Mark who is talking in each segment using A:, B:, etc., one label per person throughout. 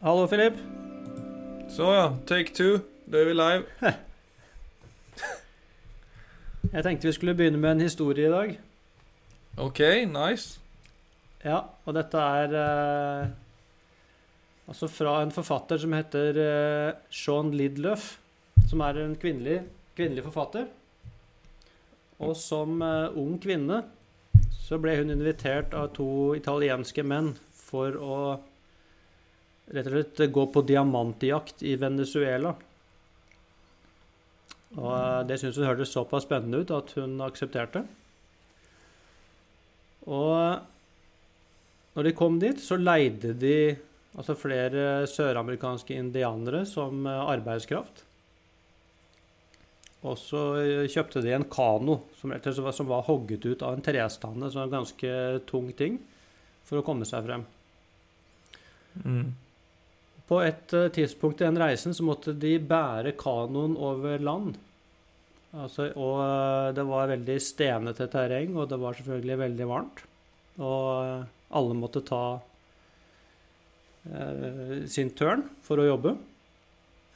A: Hallo, Filip.
B: Så ja, take two. Da er vi live.
A: Jeg tenkte vi skulle begynne med en historie i dag.
B: Ok, nice.
A: Ja, og dette er eh, altså fra en forfatter som heter eh, Sean Lidlöf, som er en kvinnelig, kvinnelig forfatter. Og som eh, ung kvinne så ble hun invitert av to italienske menn for å rett og slett gå på diamantjakt i Venezuela. Og eh, det syntes hun hørtes såpass spennende ut at hun aksepterte. Og når de kom dit, så leide de altså flere søramerikanske indianere som eh, arbeidskraft. Og så eh, kjøpte de en kano som, var- som var hogget ut av en trestamme, så en ganske tung ting, for å komme seg frem.
B: Mm.
A: På et eh, tidspunkt i den reisen så måtte de bære kanoen over land. Altså, og eh, det var veldig stenete terreng, og det var selvfølgelig veldig varmt. Og eh, alle måtte ta eh, sin tørn for å jobbe.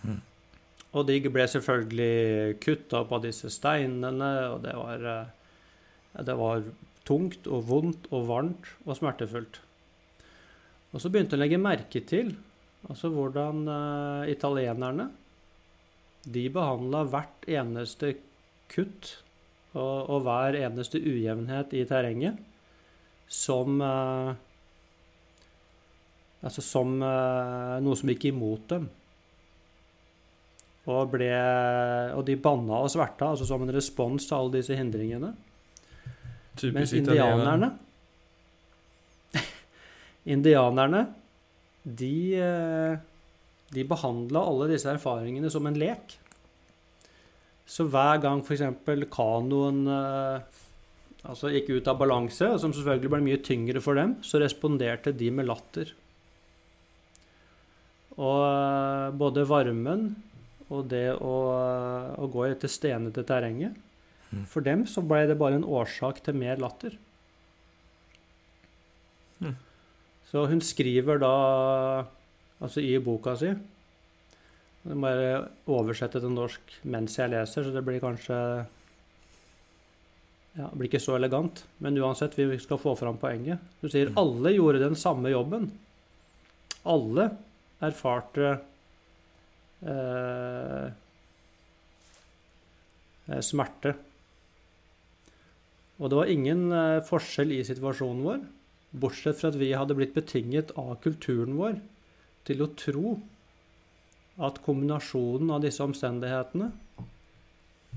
B: Mm.
A: Og de ble selvfølgelig kutta opp av disse steinene, og det var, det var tungt og vondt og varmt og smertefullt. Og så begynte hun å legge merke til Altså hvordan uh, italienerne De behandla hvert eneste kutt og, og hver eneste ujevnhet i terrenget som uh, Altså som uh, noe som gikk imot dem. Og, ble, og de banna og sverta altså som en respons til alle disse hindringene. Mens indianerne Indianerne de, eh, de behandla alle disse erfaringene som en lek. Så hver gang f.eks. kanoen eh, altså gikk ut av balanse, som selvfølgelig ble mye tyngre for dem, så responderte de med latter. Og eh, både varmen og det å, å gå i dette stenete terrenget
B: Mhm.
A: For dem så ble det bare en årsak til mer latter. Så hun skriver da, altså i boka si Jeg må bare oversette til norsk mens jeg leser, så det blir kanskje ja, det blir ikke så elegant. Men uansett, vi skal få fram poenget. Hun sier alle gjorde den samme jobben. Alle erfarte eh, smerte. Og det var ingen eh, forskjell i situasjonen vår, bortsett fra at vi hadde blitt betinget av kulturen vår til å tro at kombinasjonen av disse omstendighetene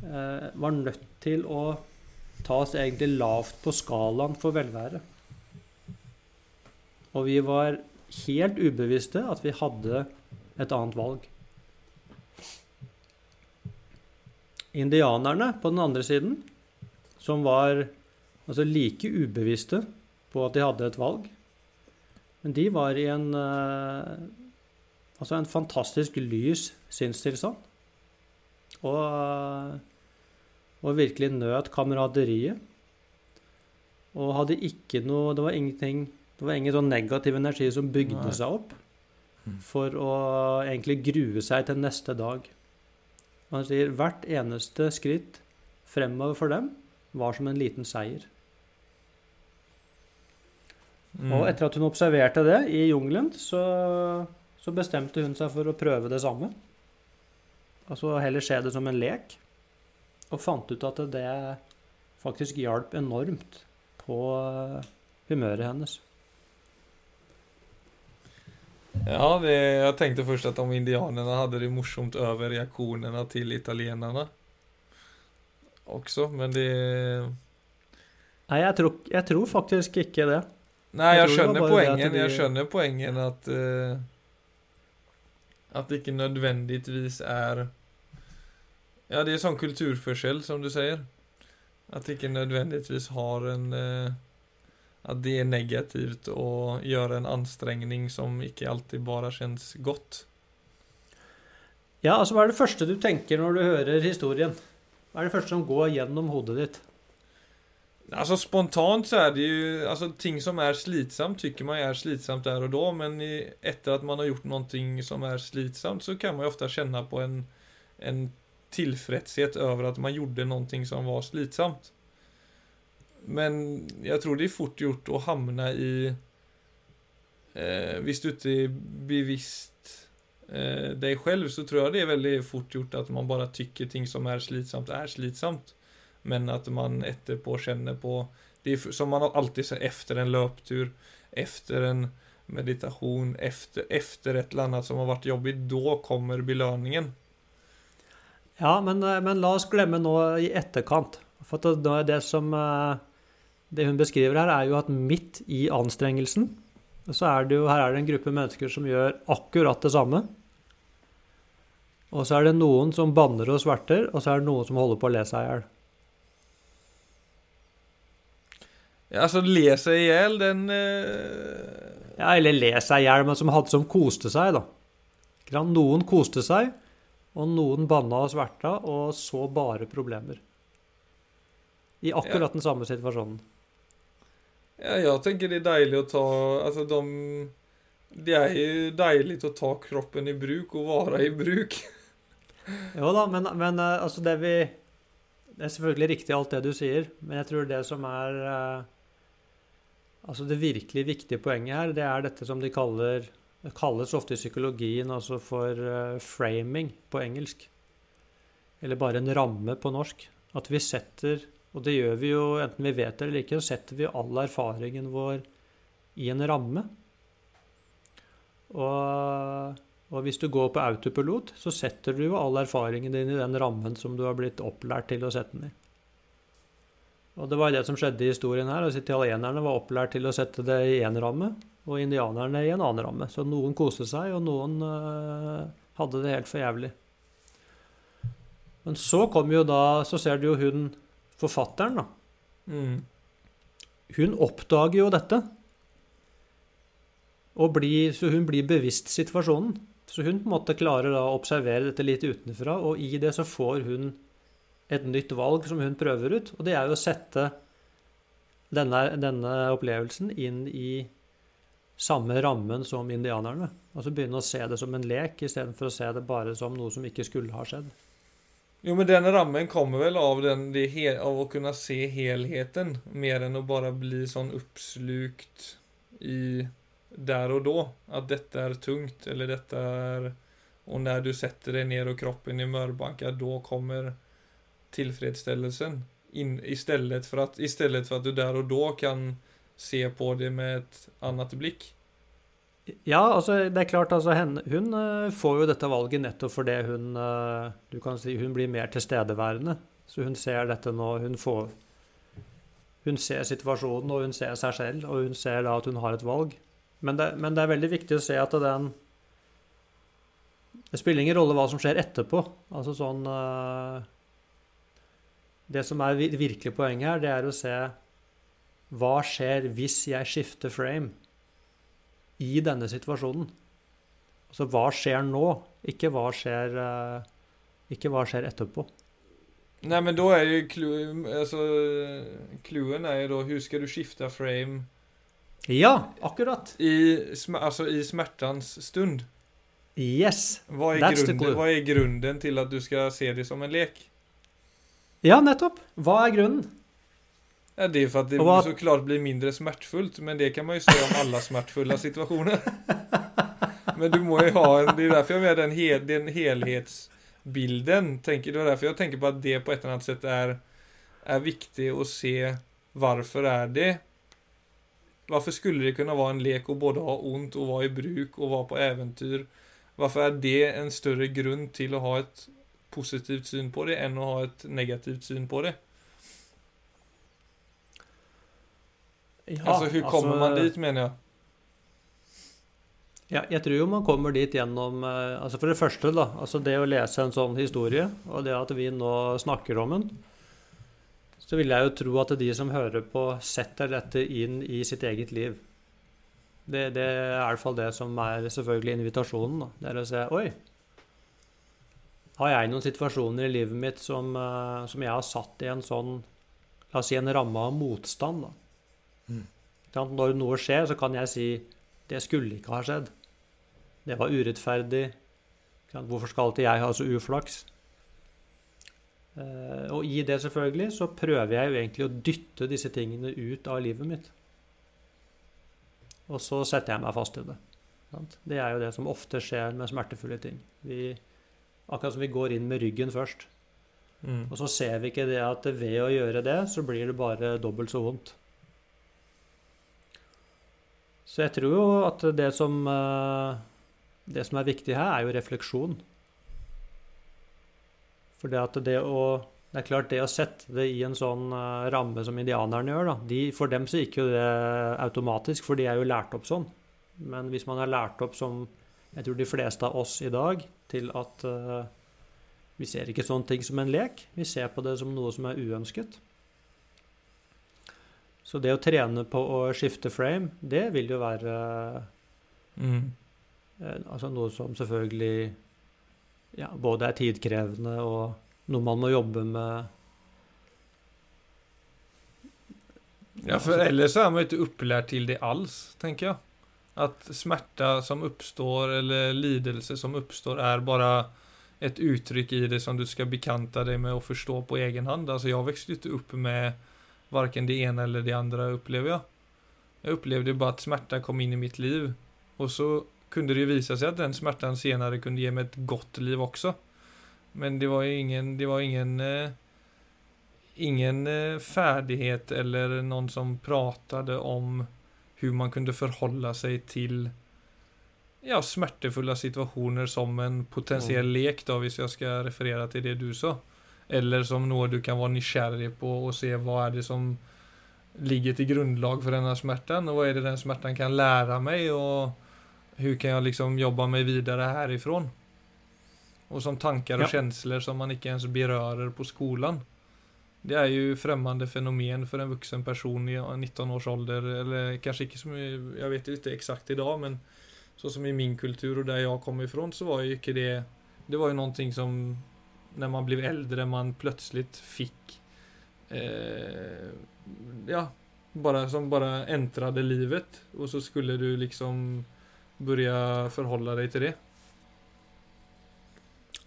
A: eh, var nødt til å tas egentlig lavt på skalaen for velvære. Og vi var helt ubevisste at vi hadde et annet valg. Indianerne på den andre siden, som var altså like ubevisste på at de hadde et valg, men de var i en eh, altså en fantastisk lys sinnstilstand. Og, og virkelig nøt kameraderiet. Og hadde ikke noe Det var ingenting Det var ingen sånn negativ energi som bygde
B: Nei.
A: seg opp
B: Mhm.
A: for å egentlig grue seg til neste dag. Han sier hvert eneste skritt fremover for dem var som en liten seier.
B: Mm.
A: Og etter at hun observerte det i jungelen, så, så bestemte hun seg for å prøve det samme. Altså heller se det som en lek. Og fant ut at det faktisk hjalp enormt på eh, humøret hennes.
B: Ja, vi, jeg tenkte først at om indianerne hadde det morsomt over reaksjonene til italienerne også, men det
A: Nei, jeg tror, jeg tror faktisk ikke det.
B: Nei,
A: Jeg
B: jeg, skjønner poengen.
A: de-
B: Jeg skjønner poengen at uh, At det ikke nødvendigvis er Ja, det er sånn kulturforskjell, som du sier. At det ikke nødvendigvis har en uh, At det er negativt å gjøre en anstrengning som ikke alltid bare kjennes godt.
A: Ja, altså Hva er det første du tenker når du hører historien? Hva er det første som går gjennom hodet ditt?
B: Alltså spontant så är det ju, alltså ting som är slitsamt tycker man är slitsamt där och då, men i, efter att man har gjort någonting som är slitsamt så kan man ju ofta känna på en, en tillfredshet över att man gjorde någonting som var slitsamt. Men jag tror det är fort gjort att hamna i, eh, visst du inte bevisst eh, dig själv så tror jag det är väldigt fort gjort att man bara tycker ting som är slitsamt är slitsamt. Men at man etterpå kjenner på, det som man alltid sier efter en løptur, efter en meditasjon, efter et eller annet som har vært jobbig, da kommer belønningen.
A: Ja, men, eh, men, la oss glemme nå i etterkant. For det, det som eh, Det hun beskriver her, er jo at midt i anstrengelsen så er det jo Her er det en gruppe mennesker som gjør akkurat det samme. Og så er det noen som banner og sverter, og så er det noen som holder på å le seg i hjel.
B: Altså le seg i hjel, den uh...
A: Ja, eller le seg i hjel, men som, hadde, som koste seg, da. Noen koste seg, og noen banna og sverta og så bare problemer. I akkurat ja. den samme situasjonen.
B: Ja, jeg tenker det er deilig å ta Altså, de Det er jo deilig å ta kroppen i bruk og være i bruk.
A: jo da, men, men eh, altså det vi Det er selvfølgelig riktig alt det du sier, men jeg tror det som er uh, Altså Det virkelig viktige poenget her, det er dette som de kaller Det kalles ofte i psykologien altså for uh, framing på engelsk. Eller bare en ramme på norsk. At vi setter, og det gjør vi jo enten vi vet det eller ikke, så setter vi all erfaringen vår i en ramme. Og, og hvis du går på autopilot, så setter du jo all erfaringen din i den rammen som du har blitt opplært til å sette den i. Og det var det som skjedde i historien her. altså Italienerne var opplært til å sette det i én ramme, og indianerne i en annen ramme. Så noen koste seg, og noen uh, hadde det helt for jævlig. Men så kom jo da Så ser du jo hun forfatteren, da. Mm. Hun oppdager jo dette. Og blir, så hun blir bevisst situasjonen. Så hun på en måte klarer da å observere dette litt utenfra, og i det så får hun et nytt valg som hun prøver ut. Og det er jo å sette denne, denne opplevelsen inn i samme rammen som indianerne. Altså begynne å se det som en lek istedenfor å se det bare som noe som ikke skulle ha skjedd.
B: Jo, men den rammen kommer vel av, den, av å kunne se helheten, mer enn å bare bli sånn oppslukt i der og da. At dette er tungt, eller dette er Og når du setter deg ned og kroppen i mørbanka, da kommer tillfredsställelsen in, istället, för att, istället du der og da kan se på det med et annet blikk.
A: Ja, altså det er klart altså Hun uh, får jo dette valget nettopp fordi hun uh, du kan si, hun blir mer tilstedeværende. Så hun ser dette nå. Hun får Hun ser situasjonen, og hun ser seg selv, og hun ser da at hun har et valg. Men det, men det er veldig viktig å se at den Det spiller ingen rolle hva som skjer etterpå. Altså sånn uh, det som er virkelig poenget her, det er å se hva skjer hvis jeg skifter frame i denne situasjonen. Altså hva skjer nå, ikke hva skjer, eh, ikke hva skjer etterpå.
B: Nei, men da er jo clouen altså, Clouen er jo da Hvordan skal du skifte frame
A: Ja, akkurat.
B: I, altså, i smertens stund.
A: Yes.
B: Hva er, grunden, hva er grunnen til at du skal se det som en lek?
A: Ja, nettopp. Hva er grunnen?
B: Ja, det er for at det hva... så klart blir mindre smertefullt, men det kan man jo si om alle smertefulle situasjoner. men du må jo ha en, Det er derfor jeg med den, hel, den helhetsbilden. Tenker, det er derfor jeg tenker på at det på et eller annet sett er, er viktig å se hvorfor er det Hvorfor skulle det kunne være en lek å både ha vondt og være i bruk og være på eventyr? Hvorfor er det en større grunn til å ha et positivt syn på det enn å ha et negativt syn på det. Ja, altså, hvordan kommer altså, man dit, mener jeg?
A: Ja, jeg tror jo man kommer dit gjennom eh, altså For det første, da. Altså det å lese en sånn historie, og det at vi nå snakker om den, så vil jeg jo tro at de som hører på, setter dette inn i sitt eget liv. Det, det er i hvert fall det som er selvfølgelig invitasjonen. Da. Det er å se Oi, har jeg noen situasjoner i livet mitt som, eh, som jeg har satt i en sånn la oss si, en ramme av motstand. da. Mm. Når noe skjer, så kan jeg si det skulle ikke ha skjedd. Det var urettferdig. Hvorfor skal alltid jeg ha så uflaks? Eh, og i det, selvfølgelig, så prøver jeg jo egentlig å dytte disse tingene ut av livet mitt. Og så setter jeg meg fast i det. Det er jo det som ofte skjer med smertefulle ting. Vi, akkurat som vi går inn med ryggen først. Mm. Og så ser vi ikke det at ved å gjøre det, så blir det bare dobbelt så vondt. Så jeg tror jo at det som, eh, det som er viktig her, er jo refleksjon. For det at det å det er klart, det å sette det i en sånn uh, ramme som indianerne gjør, da, de, for dem så gikk jo det automatisk, for de er jo lært opp sånn. Men hvis man er lært opp som jeg tror de fleste av oss i dag, til at uh, vi ser ikke sånne ting som en lek, vi ser på det som noe som er uønsket. Så det å trene på å skifte frame, det vil jo være mm. uh, altså noe som selvfølgelig ja, både er tidkrevende og noe man må jobbe med.
B: Ja, for ellers er man ikke opplært til det alls, tenker jeg. At smerte som oppstår, eller lidelse som oppstår, er bare et uttrykk i det som du skal bekjente deg med og forstå på egen hånd. Altså, jeg vokste ikke opp med verken det ene eller det andre, opplever jeg. Jeg opplevde bare at smerte kom inn i mitt liv. Og så kunne det jo vise seg at den smerten senere kunne gi meg et godt liv også. Men det var ingen, det var ingen, eh, ingen eh, färdighet eller noen som pratade om hvordan man kunde förhålla seg til ja, smertefulla situasjoner som en potentiell mm. lek då, hvis jeg skal referere til det du sa. Eller som noe du kan være nysgjerrig på og se hva er det som ligger til grunnlag for denne smerten, og hva er det den smerten kan lære meg, og hvordan kan jeg liksom jobbe meg videre herifra? Og som tanker og ja. känslor som man ikke ens berører på skolen. Det er jo fremmede fenomen for en voksen person i 19 års alder. Eller kanskje ikke som Jeg vet ikke eksakt i dag, men så som i min kultur og der jeg kommer ifra, så var jo ikke det Det var jo noe som Når man ble eldre, man plutselig fikk eh, Ja, bare, som bare entret livet. Og så skulle du liksom begynne forholde deg til det.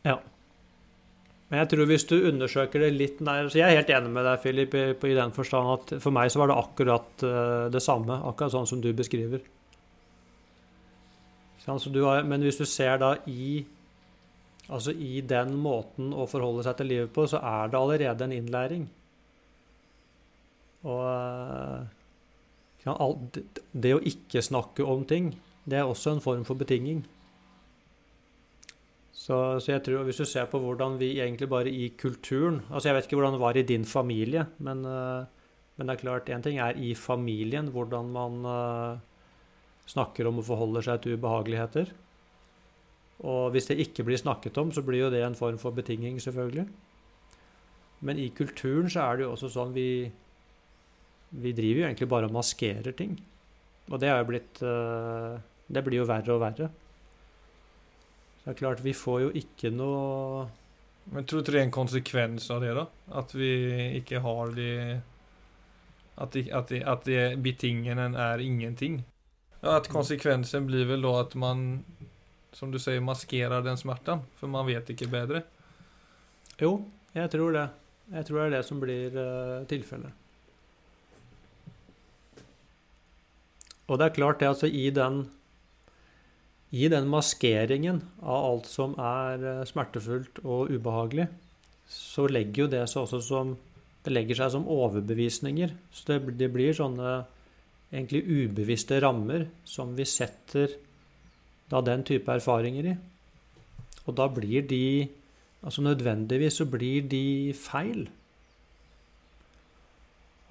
A: Ja. Men jeg tror hvis du undersøker det litt nær Så jeg er helt enig med deg, Philip, i, den forstand at for meg så var det akkurat uh, det samme. Akkurat sånn som du beskriver. Du har, men hvis du ser da i Altså i den måten å forholde seg til livet på, så er det allerede en innlæring. Og uh, det å ikke snakke om ting, det er også en form for betinging. Så, så, jeg tror hvis du ser på hvordan vi egentlig bare i kulturen Altså jeg vet ikke hvordan det var i din familie, men, uh, men det er klart én ting er i familien hvordan man uh, snakker om og forholder seg til ubehageligheter. Og hvis det ikke blir snakket om, så blir jo det en form for betinging, selvfølgelig. Men i kulturen så er det jo også sånn vi Vi driver jo egentlig bare og maskerer ting. Og det er jo blitt uh, Det blir jo verre og verre. Det er klart, vi får jo ikke noe
B: Men tror du det er en konsekvens av det, da? At vi ikke har de At, de, at, de, at de betingene er ingenting? Ja, at konsekvensen blir vel da at man, som du sier, maskerer den smerten. For man vet ikke bedre.
A: Jo, jeg tror det. Jeg tror det er det som blir uh, tilfellet. Og det er klart det, altså i den i den maskeringen av alt som er eh, smertefullt og ubehagelig, så legger jo det seg også som Det legger seg som overbevisninger. Så det, det blir sånne egentlig ubevisste rammer som vi setter da den type erfaringer i. Og da blir de Altså nødvendigvis så blir de feil.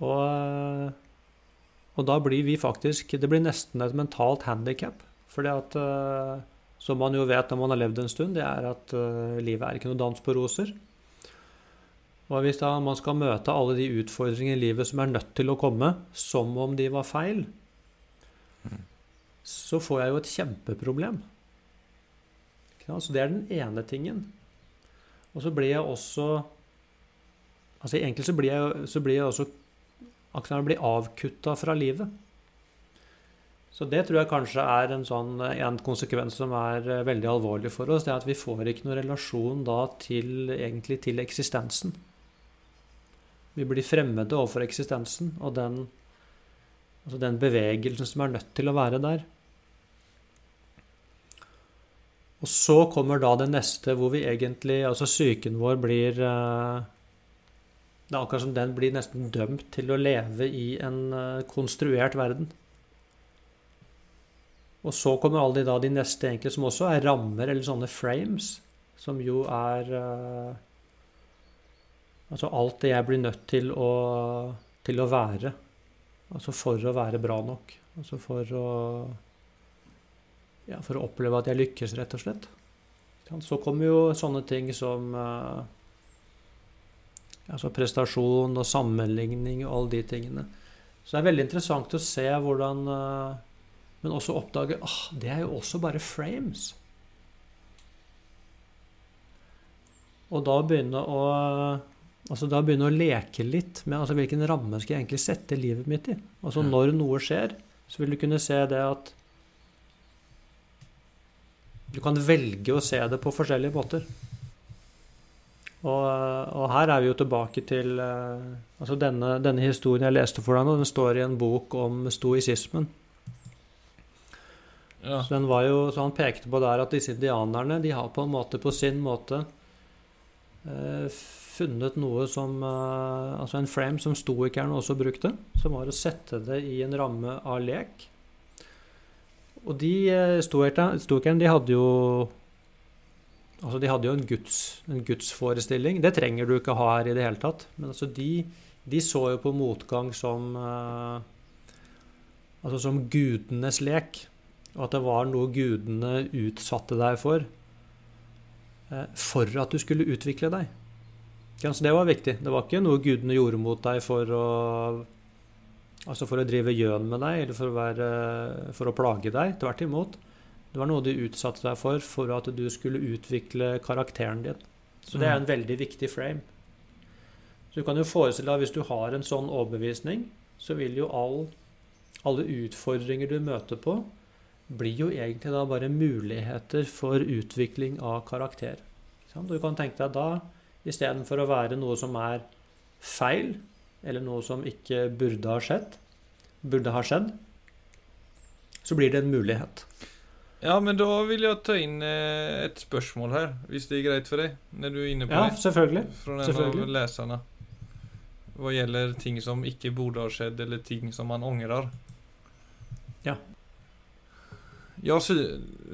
A: Og, og da blir vi faktisk Det blir nesten et mentalt handikap fordi at, eh, som man jo vet når man har levd en stund, det er at uh, livet er ikke noe dans på roser. Og hvis da man skal møte alle de utfordringene i livet som er nødt til å komme, som om de var feil, mm. så får jeg jo et kjempeproblem. Så det er den ene tingen. Og så blir jeg også Altså Egentlig så blir jeg, så blir jeg også akkurat blir avkutta fra livet. Så det tror jeg kanskje er en sånn en konsekvens som er eh, veldig alvorlig for oss. Det er at vi får ikke noen relasjon da til, egentlig til eksistensen. Vi blir fremmede overfor eksistensen og den, altså den bevegelsen som er nødt til å være der. Og så kommer da det neste hvor vi egentlig Altså psyken vår blir eh, Det er akkurat som den blir nesten dømt til å leve i en eh, konstruert verden. Og så kommer alle de, da, de neste egentlig, som også er rammer, eller sånne frames, som jo er uh, Altså alt det jeg blir nødt til å, til å være. Altså for å være bra nok. Altså for å ja, For å oppleve at jeg lykkes, rett og slett. Så kommer jo sånne ting som uh, altså prestasjon og sammenligning og alle de tingene. Så det er veldig interessant å se hvordan uh, men også oppdage ah, det er jo også bare frames. Og da begynne å altså da begynne å leke litt med altså hvilken ramme skal jeg egentlig sette livet mitt i. Altså. Når noe skjer, så vil du kunne se det at Du kan velge å se det på forskjellige måter. Og, og her er vi jo tilbake til eh, altså denne, denne historien jeg leste for deg nå, den står i en bok om stoisismen. Ja. Så, jo, så han pekte på der at disse indianerne de har på en måte på sin måte eh, funnet noe som eh, Altså en frame som stoikerne også brukte, som var å sette det i en ramme av lek. Og de eh, stoikerne de hadde jo Altså de hadde jo en, guds, en gudsforestilling. Det trenger du ikke ha her i det hele tatt. Men altså de, de så jo på motgang som eh, Altså som gudenes lek og at det var noe gudene utsatte deg for eh, for at du skulle utvikle deg. Så det var viktig. Det var ikke noe gudene gjorde mot deg for å Altså for å drive gjøn med deg, eller for å, være, for å plage deg. Tvert imot. Det var noe de utsatte deg for for at du skulle utvikle karakteren din. Så det er en mm. veldig viktig frame. Så du kan jo forestille deg hvis du har en sånn overbevisning, så vil jo all, alle utfordringer du møter på, blir jo egentlig da bare muligheter for utvikling av karakter. Du kan tenke deg da, istedenfor å være noe som er feil, eller noe som ikke burde ha skjedd, burde ha skjedd, så blir det en mulighet.
B: Ja, men da vil jeg ta inn eh, et spørsmål her, hvis det er greit for deg? Når du er inne på
A: ja, det. Selvfølgelig.
B: Fra en av leserne. Hva gjelder ting som ikke burde ha skjedd, eller ting som man angrer.
A: Ja.
B: Jeg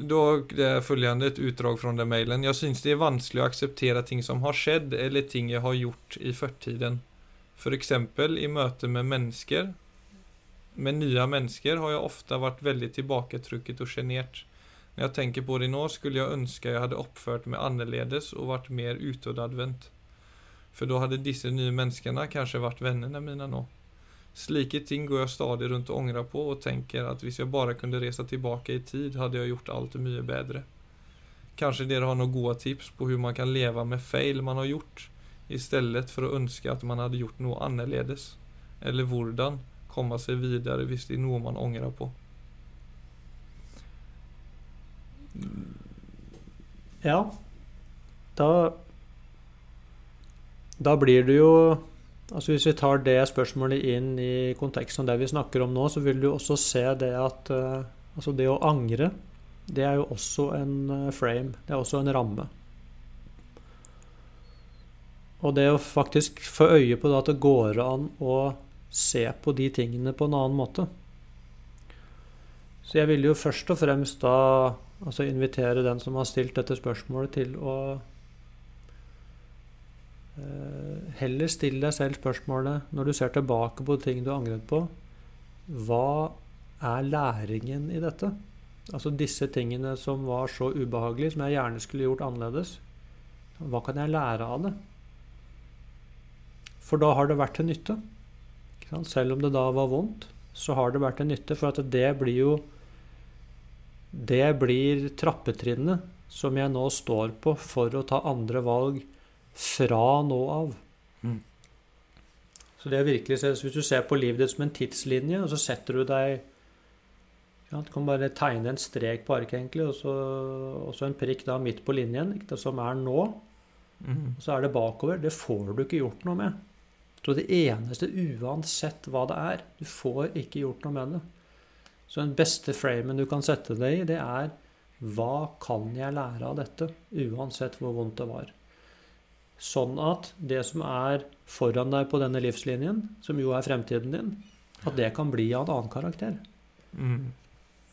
B: da det er følgende et utdrag fra den mailen. Jeg syns det er vanskelig å akseptere ting som har skjedd, eller ting jeg har gjort i førtiden. F.eks. For i møte med mennesker. Med nye mennesker har jeg ofte vært veldig tilbaketrukket og sjenert. Når jeg tenker på det nå, skulle jeg ønske jeg hadde oppført meg annerledes og vært mer utadvendt. For da hadde disse nye menneskene kanskje vært vennene mine nå. Slike ting går jeg stadig rundt og angrer på og tenker at hvis jeg bare kunne reise tilbake i tid, hadde jeg gjort alt mye bedre. Kanskje dere har noen gode tips på hvordan man kan leve med feil man har gjort, i stedet for å ønske at man hadde gjort noe annerledes? Eller hvordan komme seg videre hvis det er noe man angrer på?
A: Ja, da Da blir det jo Altså Hvis vi tar det spørsmålet inn i konteksten av det vi snakker om nå, så vil du også se det at uh, altså det å angre, det er jo også en uh, frame. Det er også en ramme. Og det å faktisk få øye på at det går an å se på de tingene på en annen måte. Så jeg vil jo først og fremst da altså invitere den som har stilt dette spørsmålet, til å Eh, heller still deg selv spørsmålet når du ser tilbake på ting du har angret på. Hva er læringen i dette? Altså disse tingene som var så ubehagelige, som jeg gjerne skulle gjort annerledes. Hva kan jeg lære av det? For da har det vært til nytte. Selv om det da var vondt, så har det vært til nytte. For at det blir jo Det blir trappetrinnet som jeg nå står på for å ta andre valg fra nå av. Mm. Så det er virkelig, Hvis du ser på livet ditt som en tidslinje, og så setter du deg ja, Du kan bare tegne en strek på arket, egentlig, og så, og så en prikk da midt på linjen, ikke, som er nå.
B: Mm.
A: Og så er det bakover. Det får du ikke gjort noe med. Så det eneste, uansett hva det er, du får ikke gjort noe med det. Så den beste framen du kan sette deg i, det er hva kan jeg lære av dette, uansett hvor vondt det var. Sånn at det som er foran deg på denne livslinjen, som jo er fremtiden din, at det kan bli av en annen karakter.
B: Mm.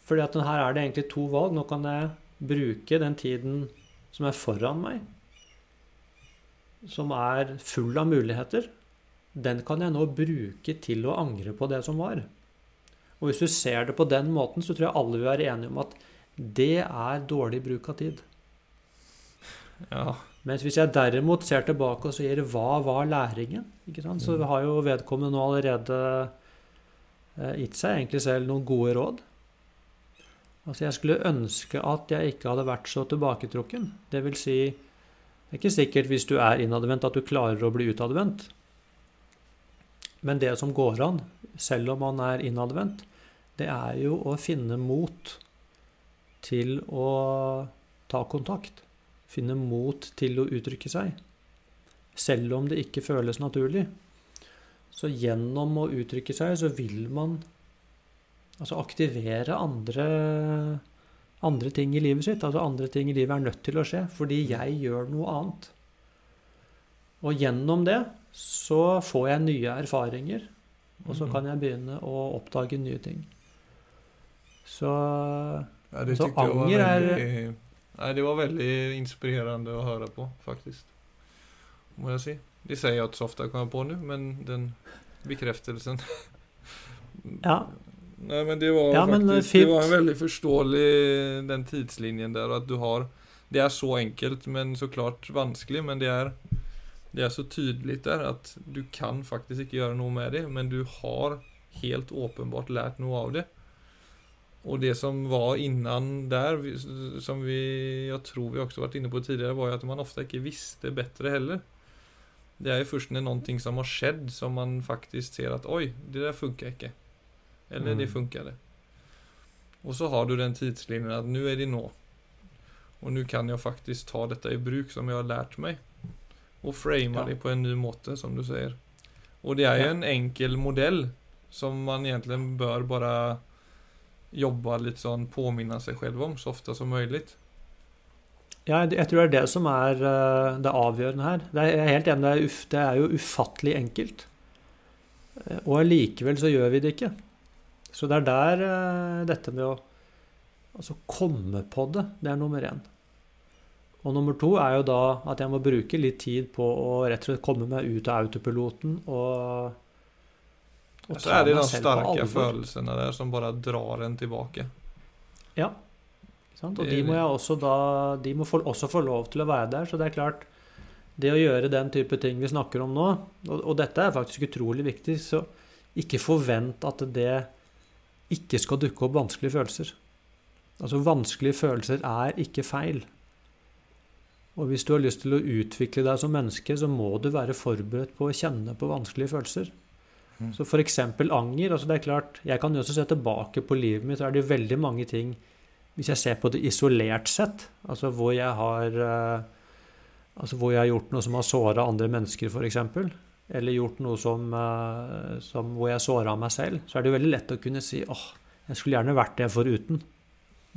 A: Fordi at her er det egentlig to valg. Nå kan jeg bruke den tiden som er foran meg, som er full av muligheter. Den kan jeg nå bruke til å angre på det som var. Og hvis du ser det på den måten, så tror jeg alle vil være enige om at det er dårlig bruk av tid.
B: Ja.
A: Mens hvis jeg derimot ser tilbake og sier 'hva var læringen', så
B: Mm.
A: har jo vedkommende nå allerede eh, gitt seg egentlig selv noen gode råd. Altså Jeg skulle ønske at jeg ikke hadde vært så tilbaketrukken. Det vil si, det er ikke sikkert hvis du er innadvendt at du klarer å bli utadvendt. Men det som går an, selv om man er innadvendt, det er jo å finne mot til å ta kontakt. Finne mot til å uttrykke seg. Selv om det ikke føles naturlig. Så gjennom å uttrykke seg, så vil man altså aktivere andre, andre ting i livet sitt. Altså andre ting i livet er nødt til å skje, fordi jeg gjør noe annet. Og gjennom det så får jeg nye erfaringer, og så
B: Mhm.
A: kan jeg begynne å oppdage nye ting. Så
B: Ja,
A: Så anger veldig...
B: väldigt, nej, det var veldig inspirerende å høre på faktisk. Må jeg si. Det sier jeg ikke så ofte kommer på nå, men den bekreftelsen
A: ja.
B: Nei, men det var
A: Ja, men,
B: faktiskt, det var en veldig forståelig den tidslinjen der, at att du har Det er så enkelt men så klart vanskelig men det er Det er så tydelig der at du kan faktisk ikke gjøre noe med det men du har helt åpenbart lært noe av det. Och det som var innan där, som vi, jag tror vi också varit inne på tidigare, var ju att man ofta ikke visste bättre heller. Det er jo først når noe som har skjedd, som man faktisk ser at oi, det der funka ikke. Eller
A: Mm.
B: det funkade. Og så har du den tidslinjen at nu er det nå. Og nå kan jeg faktisk ta dette i bruk som jeg har lært meg. Og frame
A: Ja.
B: det på en ny måte som du sier. Og det er
A: jo
B: en enkel modell som man egentlig bare bara jobba litt sånn påminne seg selv om så ofte som mulig.
A: Ja, jeg tror det er det som er eh, det avgjørende her. Det er, jeg er helt enig, det er, det er jo ufattelig enkelt. Eh, Og allikevel så gjør vi det ikke. Så det er der eh, dette med å altså komme på det, det er nummer én. Og nummer to er jo da at jeg må bruke litt tid på å rett og slett komme meg ut av autopiloten og, og
B: Så er det de sterke følelsen der som bare drar en tilbake.
A: Ja. Sant? Og de må også da De må få, også få lov til å være der. Så det er klart Det å gjøre den type ting vi snakker om nå, og, og dette er faktisk utrolig viktig, så ikke forvent at det ikke skal dukke opp vanskelige følelser. Altså vanskelige følelser er ikke feil. Og hvis du har lyst til å utvikle deg som menneske, så må du være forberedt på å kjenne på vanskelige følelser.
B: Mm.
A: Så f.eks. anger. altså det er klart, Jeg kan jo også se tilbake på livet mitt, så er det jo veldig mange ting Hvis jeg ser på det isolert sett, altså hvor jeg har eh, Altså hvor jeg har gjort noe som har såra andre mennesker, f.eks., eller gjort noe som, eh, som hvor jeg såra meg selv, så er det jo veldig lett å kunne si åh, jeg skulle gjerne vært det foruten.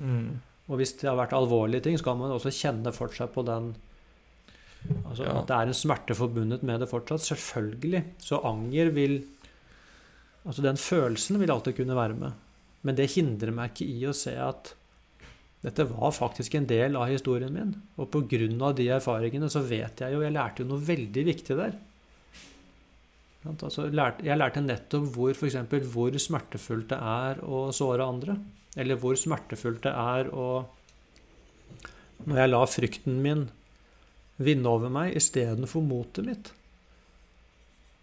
B: Mm.
A: Og hvis det har vært alvorlige ting, så kan man også kjenne fortsatt på den Altså
B: Ja.
A: at det er en smerte forbundet med det fortsatt. Selvfølgelig. Så anger vil Altså den følelsen vil alltid kunne være med. Men det hindrer meg ikke i å se at dette var faktisk en del av historien min. Og av de erfaringene så vet jeg jo Jeg lærte jo noe veldig viktig der. Altså, jeg lærte nettopp hvor, for eksempel, hvor smertefullt det er å såre andre. Eller hvor smertefullt det er å Når jeg la frykten min vinne over meg istedenfor motet mitt.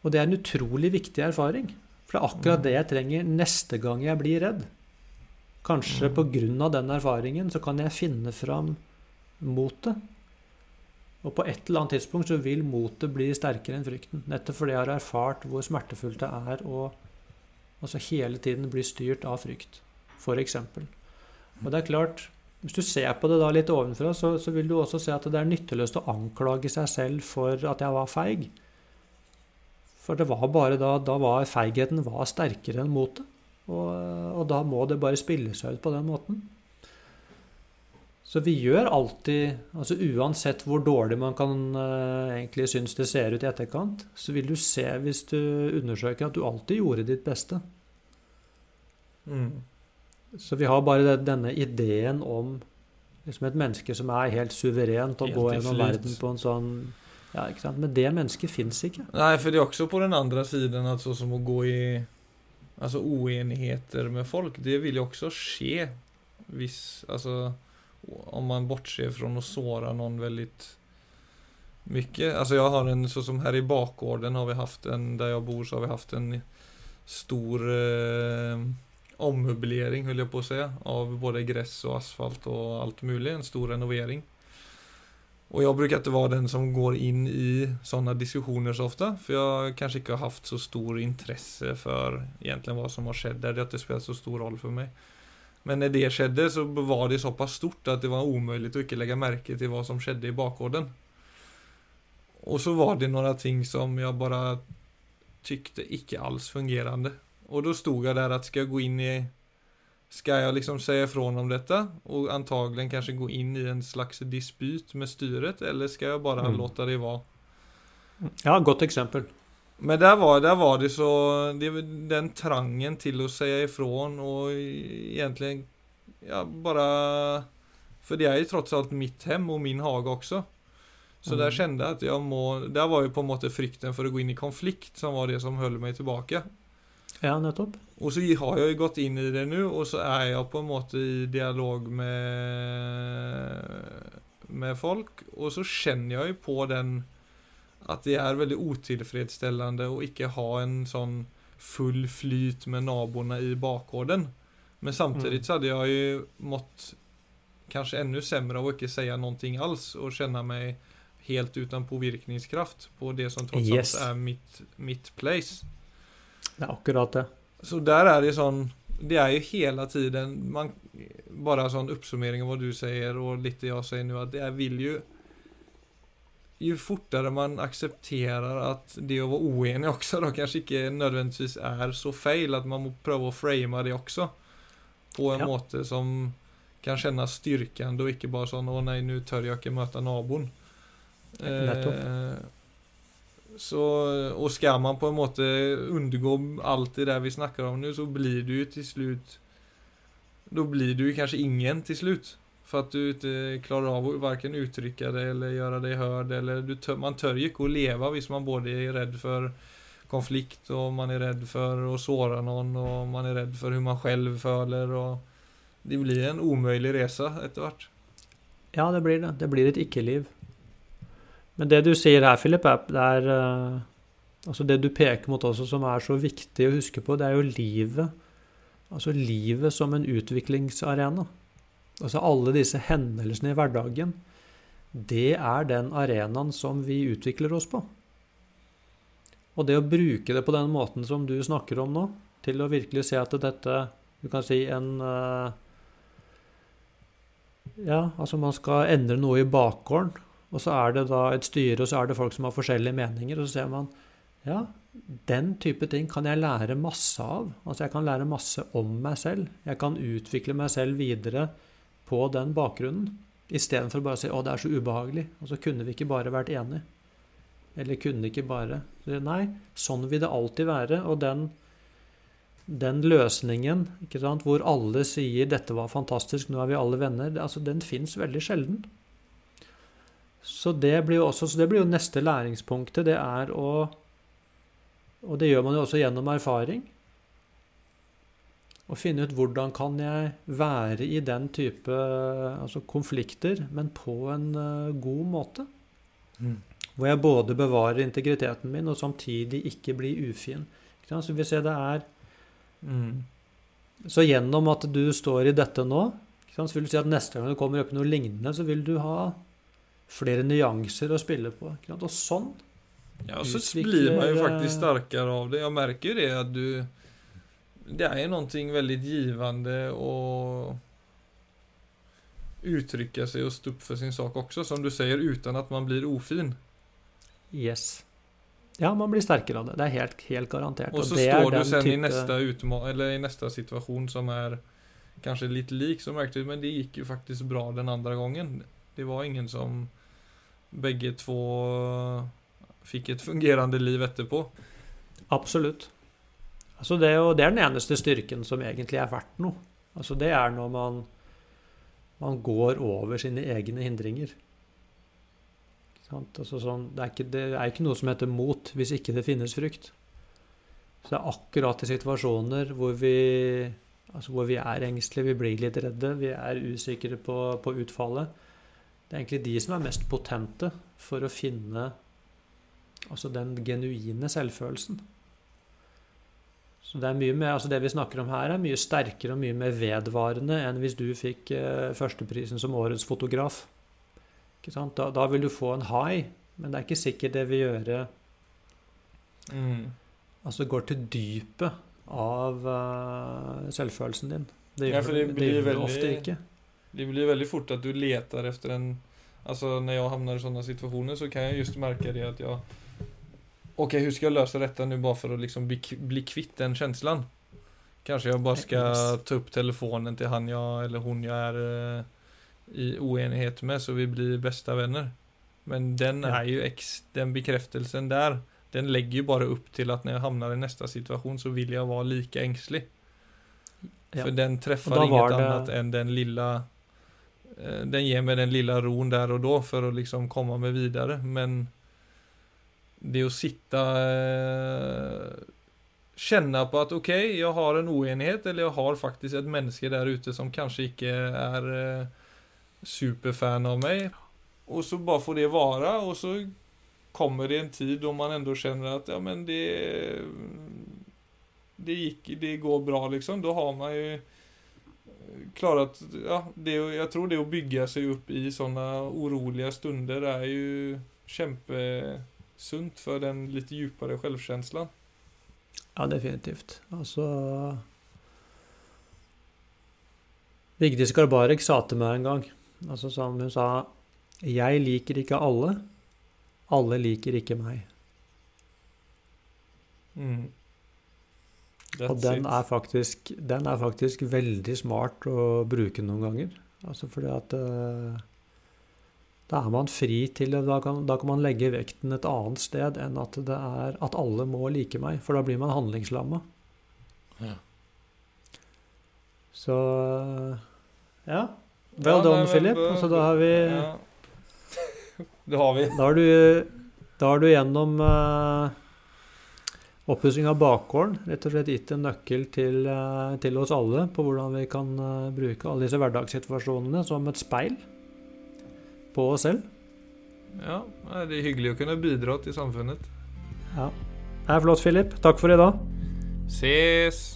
A: Og det er en utrolig viktig erfaring. For det er akkurat det jeg trenger neste gang jeg blir redd. Kanskje
B: Mm.
A: av den erfaringen så kan jeg finne fram motet. Og på et eller annet tidspunkt så vil motet bli sterkere enn frykten. Nettopp fordi jeg har erfart hvor smertefullt det er å altså hele tiden bli styrt av frykt, f.eks. Og det er klart, hvis du ser på det da litt ovenfra, så, så, vil du også se at det er nytteløst å anklage seg selv for at jeg var feig. For det var bare da, da var feigheten var sterkere enn motet. Og, og da må det bare spille seg ut på den måten. Så vi gjør alltid altså Uansett hvor dårlig man kan uh, egentlig synes det ser ut i etterkant, så vil du se, hvis du undersøker, at du alltid gjorde ditt beste. Mm. Så vi har bare denne ideen om liksom et menneske som er helt suverent og går gjennom verden på en sånn ja, ikke sant? Men det mennesket fins ikke.
B: Nei, for det er også på den andre siden at som å gå i altså oenigheter med folk, det vil jo også skje hvis Altså om man bortser fra å såre noen veldig mye. Altså, jeg har en, sånn som her i bakgården har vi haft en, der jeg bor så har vi haft en stor eh, ommøblering, höll jeg på å si, Av både gress og asfalt og alt mulig. En stor renovering. Och jag brukar inte vara den som går in i sådana diskussioner så ofta. För jag kanske inte har haft så stor intresse för egentligen vad som har skett där. Det har inte spelat så stor roll för mig. Men när det skjedde så var det såpass stort at det var omöjligt å ikke lägga märke til hva som skjedde i bakgården. Og så var det några ting som jeg bare tyckte ikke alls fungerende. Og da stod jeg der at skal jeg gå inn i Skal jeg liksom si ifrån om dette og antagelig kanskje gå inn i en slags dispyt med styret, eller skal jeg bare mm. det være?
A: Ja, godt eksempel.
B: Men der var, der var det så det, Den trangen til å si ifrån og egentlig ja, bare For det er jo tross alt mitt hjem og min hage også. Så mm. der kjente jeg at jeg må Der var jo på en måte frykten for å gå inn i konflikt som var det som holdt meg tilbake.
A: Ja, nettopp.
B: Og så har jeg gått inn i det nå, og så er jeg på en måte i dialog med, med folk, og så kjenner jeg på den at det er veldig utilfredsstillende å ikke ha en sånn full flyt med naboene i bakgården. Men samtidig mm. så hadde jeg jo mått kanskje enda sämre av å ikke si noe alls og kjenne meg helt uten påvirkningskraft på det som trots yes. alt er mitt, mitt place.
A: Det er akkurat det.
B: Så der er det sånn Det er jo hele tiden man, Bare sånn oppsummering av hva du sier, og litt det jeg sier nå, at jeg vil jo jo fortere man aksepterer at det å være uenig også da kanskje ikke nødvendigvis er så feil, at man må prøve å frame det også på en ja. måte som kan kjennes styrkende, og ikke bare sånn 'Å nei, nå tør jeg ikke møte naboen'. Eh, så, og skal man på en måte undergå alt det der vi snakker om nå, så blir du til slutt Da blir du kanskje ingen til slutt. For at du ikke klarer av å verken uttrykke det eller gjøre deg hørt. Eller man tør ikke å leve hvis man både er redd for konflikt, og man er redd for å såre noen, og man er redd for hvordan man selv føler. Og det blir en umulig reise etter hvert.
A: Ja, det blir det. Det blir et ikke-liv. Men det du sier her, Philip, det er uh, Altså det du peker mot også, som er så viktig å huske på, det er jo livet. Altså livet som en utviklingsarena. Altså alle disse hendelsene i hverdagen, det er den arenaen som vi utvikler oss på. Og det å bruke det på den måten som du snakker om nå, til å virkelig se at dette Du kan si en eh, Ja, altså man skal endre noe i bakgården, og så er det da et styre, og så er det folk som har forskjellige meninger, og så ser man ja, den type ting kan jeg lære masse av. Altså jeg kan lære masse om meg selv. Jeg kan utvikle meg selv videre på den bakgrunnen. Istedenfor bare å si 'Å, det er så ubehagelig'. Og så kunne vi ikke bare vært enige. Eller kunne ikke bare Nei, sånn vil det alltid være. Og den, den løsningen sant, hvor alle sier 'dette var fantastisk, nå er vi alle venner', altså, den fins veldig sjelden. Så det blir jo også, så det blir jo neste læringspunktet. Det er å Og det gjør man jo også gjennom erfaring Å finne ut hvordan kan jeg være i den type altså konflikter, men på en uh, god måte. Mm. Hvor jeg både bevarer integriteten min og samtidig ikke blir ufin. Ikke så hvis jeg det er mm. Så gjennom at du står i dette nå, så vil du si at neste gang det kommer opp noe lignende, så vil du ha flere nyanser å spille på. Og sånn
B: Ja, og
A: så
B: blir man
A: jo
B: faktisk sterkere av det. Jeg merker jo det at du... Det er jo noe veldig givende å uttrykke seg og stå opp for sin sak også, som du sier, uten at man blir ofin.
A: Yes. Ja, man blir sterkere av det. Det er helt, helt garantert.
B: Og så står du sen i
A: type-
B: nästa utma- eller i neste situasjon som er kanskje litt lik, märkte du, men det gikk jo faktisk bra den andre gangen. Det var ingen som bägge två fikk et fungerende liv etterpå.
A: Absolutt. Altså det, er jo, det er den eneste styrken som egentlig er verdt noe. Altså det er når man, man går over sine egne hindringer. Altså sånn, det, er ikke, det er ikke noe som heter mot hvis ikke det finnes frykt. Så det er akkurat i situasjoner hvor vi, altså hvor vi er engstelige, vi blir litt redde, vi er usikre på, på utfallet. Det er egentlig de som er mest potente for å finne altså den genuine selvfølelsen. Så det er mye mer, altså det vi snakker om her, er mye sterkere og mye mer vedvarende enn hvis du fikk eh, førsteprisen som årets fotograf. Ikke sant? Da, da vil du få en high, men det er ikke sikkert det vil gjøre Altså går til dypet av uh, selvfølelsen din. Det gjør,
B: ja, det
A: det,
B: blir
A: gjør det
B: veldig-
A: ofte ikke.
B: Det blir väldigt fort att du letar efter en... Alltså när jag hamnar i sådana situationer så kan jag just märka det att jag... Okej, hur ska jag lösa detta nu bara för att liksom bli, bli kvitt den känslan? Kanske jag bara ska ta upp telefonen till han jag eller hon jag är eh, i oenighet med så vi blir bästa vänner. Men den är ju ex, den bekräftelsen där, den lägger ju bara upp till att när jag hamnar i nästa situation så vill jag vara lika ängslig.
A: Ja.
B: För den träffar
A: var
B: inget
A: det-
B: annat än den lilla Den ger mig den lilla ron där och då för att liksom komma mig vidare men Det att sitta eh, Känna på att okej, jag har en oenighet eller jag har faktiskt ett människa där ute som kanske inte är eh, superfan av mig. Och så bara får det vara och så kommer det en tid då man ändå känner att ja men det det gick, det går bra liksom. Då har man ju klarat, ja, det, jag tror det å bygge seg opp i sånne urolige stunder er jo kjempesunt for den litt dypere selvfølelsen.
A: Ja, definitivt. Altså Vigdis Garbarek sa til meg en gang altså som Hun sa 'Jeg liker ikke alle. Alle liker ikke meg'.
B: Mm.
A: Og den er, faktisk, den er faktisk veldig smart å bruke noen ganger. Altså fordi at uh, Da er man fri til det. Da kan, da kan man legge vekten et annet sted enn at det er at alle må like meg. For da blir man handlingslamma.
B: Ja.
A: Så Ja. Well
B: Ja,
A: done,
B: men
A: Philip. Altså, da har vi
B: Ja. Det har vi.
A: Da er du, da er du gjennom uh, oppussing av bakgården rett og slett gitt en nøkkel til, eh, til oss alle på hvordan vi kan eh, bruke alle disse hverdagssituasjonene som et speil på oss selv.
B: Ja, det er hyggelig å kunne bidra til samfunnet.
A: Ja. Det er flott, Philip. Takk for i dag.
B: Ses!